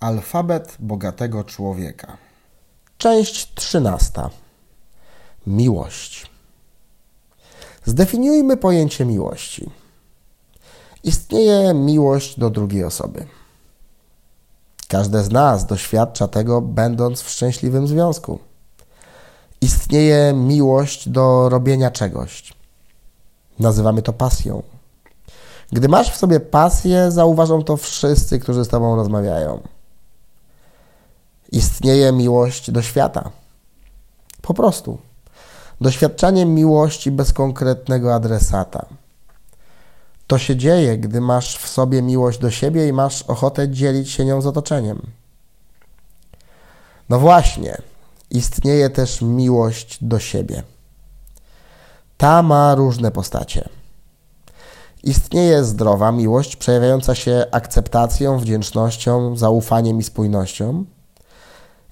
Alfabet bogatego człowieka. Część trzynasta. Miłość. Zdefiniujmy pojęcie miłości. Istnieje miłość do drugiej osoby. Każde z nas doświadcza tego, będąc w szczęśliwym związku. Istnieje miłość do robienia czegoś. Nazywamy to pasją. Gdy masz w sobie pasję, zauważą to wszyscy, którzy z Tobą rozmawiają. Istnieje miłość do świata. Po prostu. Doświadczanie miłości bez konkretnego adresata. To się dzieje, gdy masz w sobie miłość do siebie i masz ochotę dzielić się nią z otoczeniem. No właśnie, istnieje też miłość do siebie. Ta ma różne postacie. Istnieje zdrowa miłość przejawiająca się akceptacją, wdzięcznością, zaufaniem i spójnością.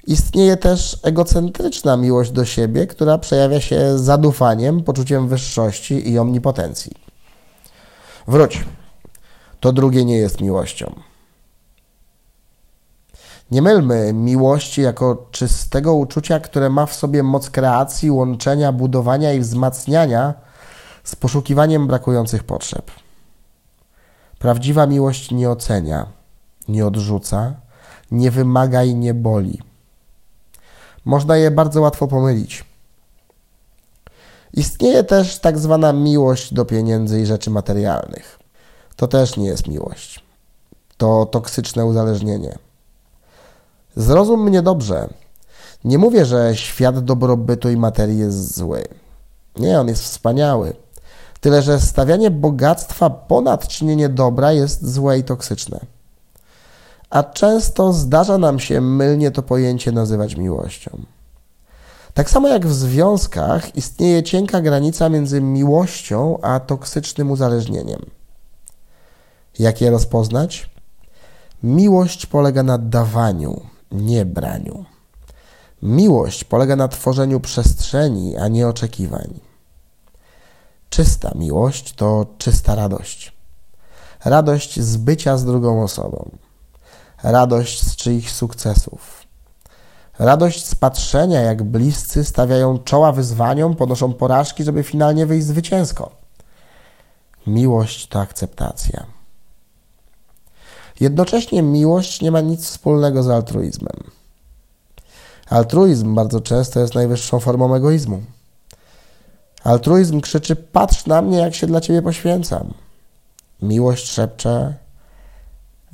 Istnieje też egocentryczna miłość do siebie, która przejawia się zadufaniem, poczuciem wyższości i omnipotencji. Wróć. To drugie nie jest miłością. Nie mylmy miłości jako czystego uczucia, które ma w sobie moc kreacji, łączenia, budowania i wzmacniania z poszukiwaniem brakujących potrzeb. Prawdziwa miłość nie ocenia, nie odrzuca, nie wymaga i nie boli. Można je bardzo łatwo pomylić. Istnieje też tak zwana miłość do pieniędzy i rzeczy materialnych. To też nie jest miłość. To toksyczne uzależnienie. Zrozum mnie dobrze. Nie mówię, że świat dobrobytu i materii jest zły. Nie, on jest wspaniały. Tyle, że stawianie bogactwa ponad czynienie dobra jest złe i toksyczne. A często zdarza nam się mylnie to pojęcie nazywać miłością. Tak samo jak w związkach istnieje cienka granica między miłością a toksycznym uzależnieniem. Jak je rozpoznać? Miłość polega na dawaniu, nie braniu. Miłość polega na tworzeniu przestrzeni, a nie oczekiwań. Czysta miłość to czysta radość. Radość z bycia z drugą osobą. Radość z czyichś sukcesów. Radość z patrzenia, jak bliscy stawiają czoła wyzwaniom, ponoszą porażki, żeby finalnie wyjść zwycięsko. Miłość to akceptacja. Jednocześnie miłość nie ma nic wspólnego z altruizmem. Altruizm bardzo często jest najwyższą formą egoizmu. Altruizm krzyczy: Patrz na mnie, jak się dla ciebie poświęcam. Miłość szepcze: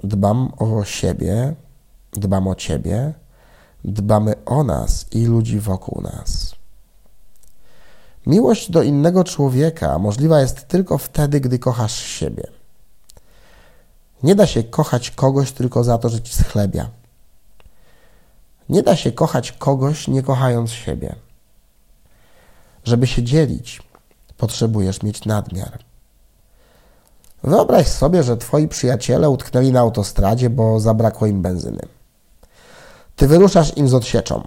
Dbam o siebie, dbam o ciebie, dbamy o nas i ludzi wokół nas. Miłość do innego człowieka możliwa jest tylko wtedy, gdy kochasz siebie. Nie da się kochać kogoś tylko za to, że ci schlebia. Nie da się kochać kogoś, nie kochając siebie. Żeby się dzielić, potrzebujesz mieć nadmiar. Wyobraź sobie, że twoi przyjaciele utknęli na autostradzie, bo zabrakło im benzyny. Ty wyruszasz im z odsieczą.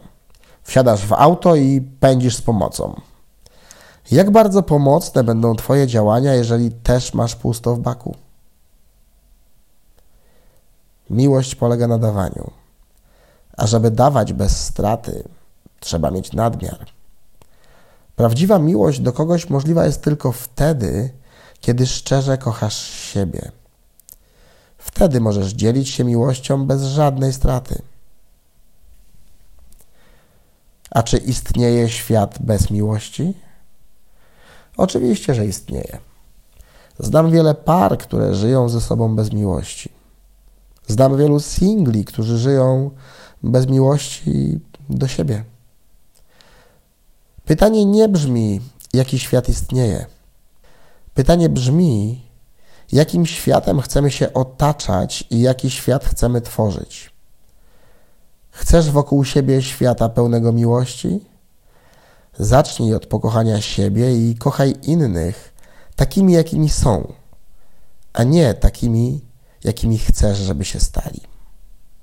Wsiadasz w auto i pędzisz z pomocą. Jak bardzo pomocne będą Twoje działania, jeżeli też masz pusto w baku? Miłość polega na dawaniu. A żeby dawać bez straty, trzeba mieć nadmiar. Prawdziwa miłość do kogoś możliwa jest tylko wtedy, kiedy szczerze kochasz siebie. Wtedy możesz dzielić się miłością bez żadnej straty. A czy istnieje świat bez miłości? Oczywiście, że istnieje. Znam wiele par, które żyją ze sobą bez miłości. Znam wielu singli, którzy żyją bez miłości do siebie. Pytanie nie brzmi, jaki świat istnieje. Pytanie brzmi, jakim światem chcemy się otaczać i jaki świat chcemy tworzyć. Chcesz wokół siebie świata pełnego miłości? Zacznij od pokochania siebie i kochaj innych takimi, jakimi są, a nie takimi, jakimi chcesz, żeby się stali.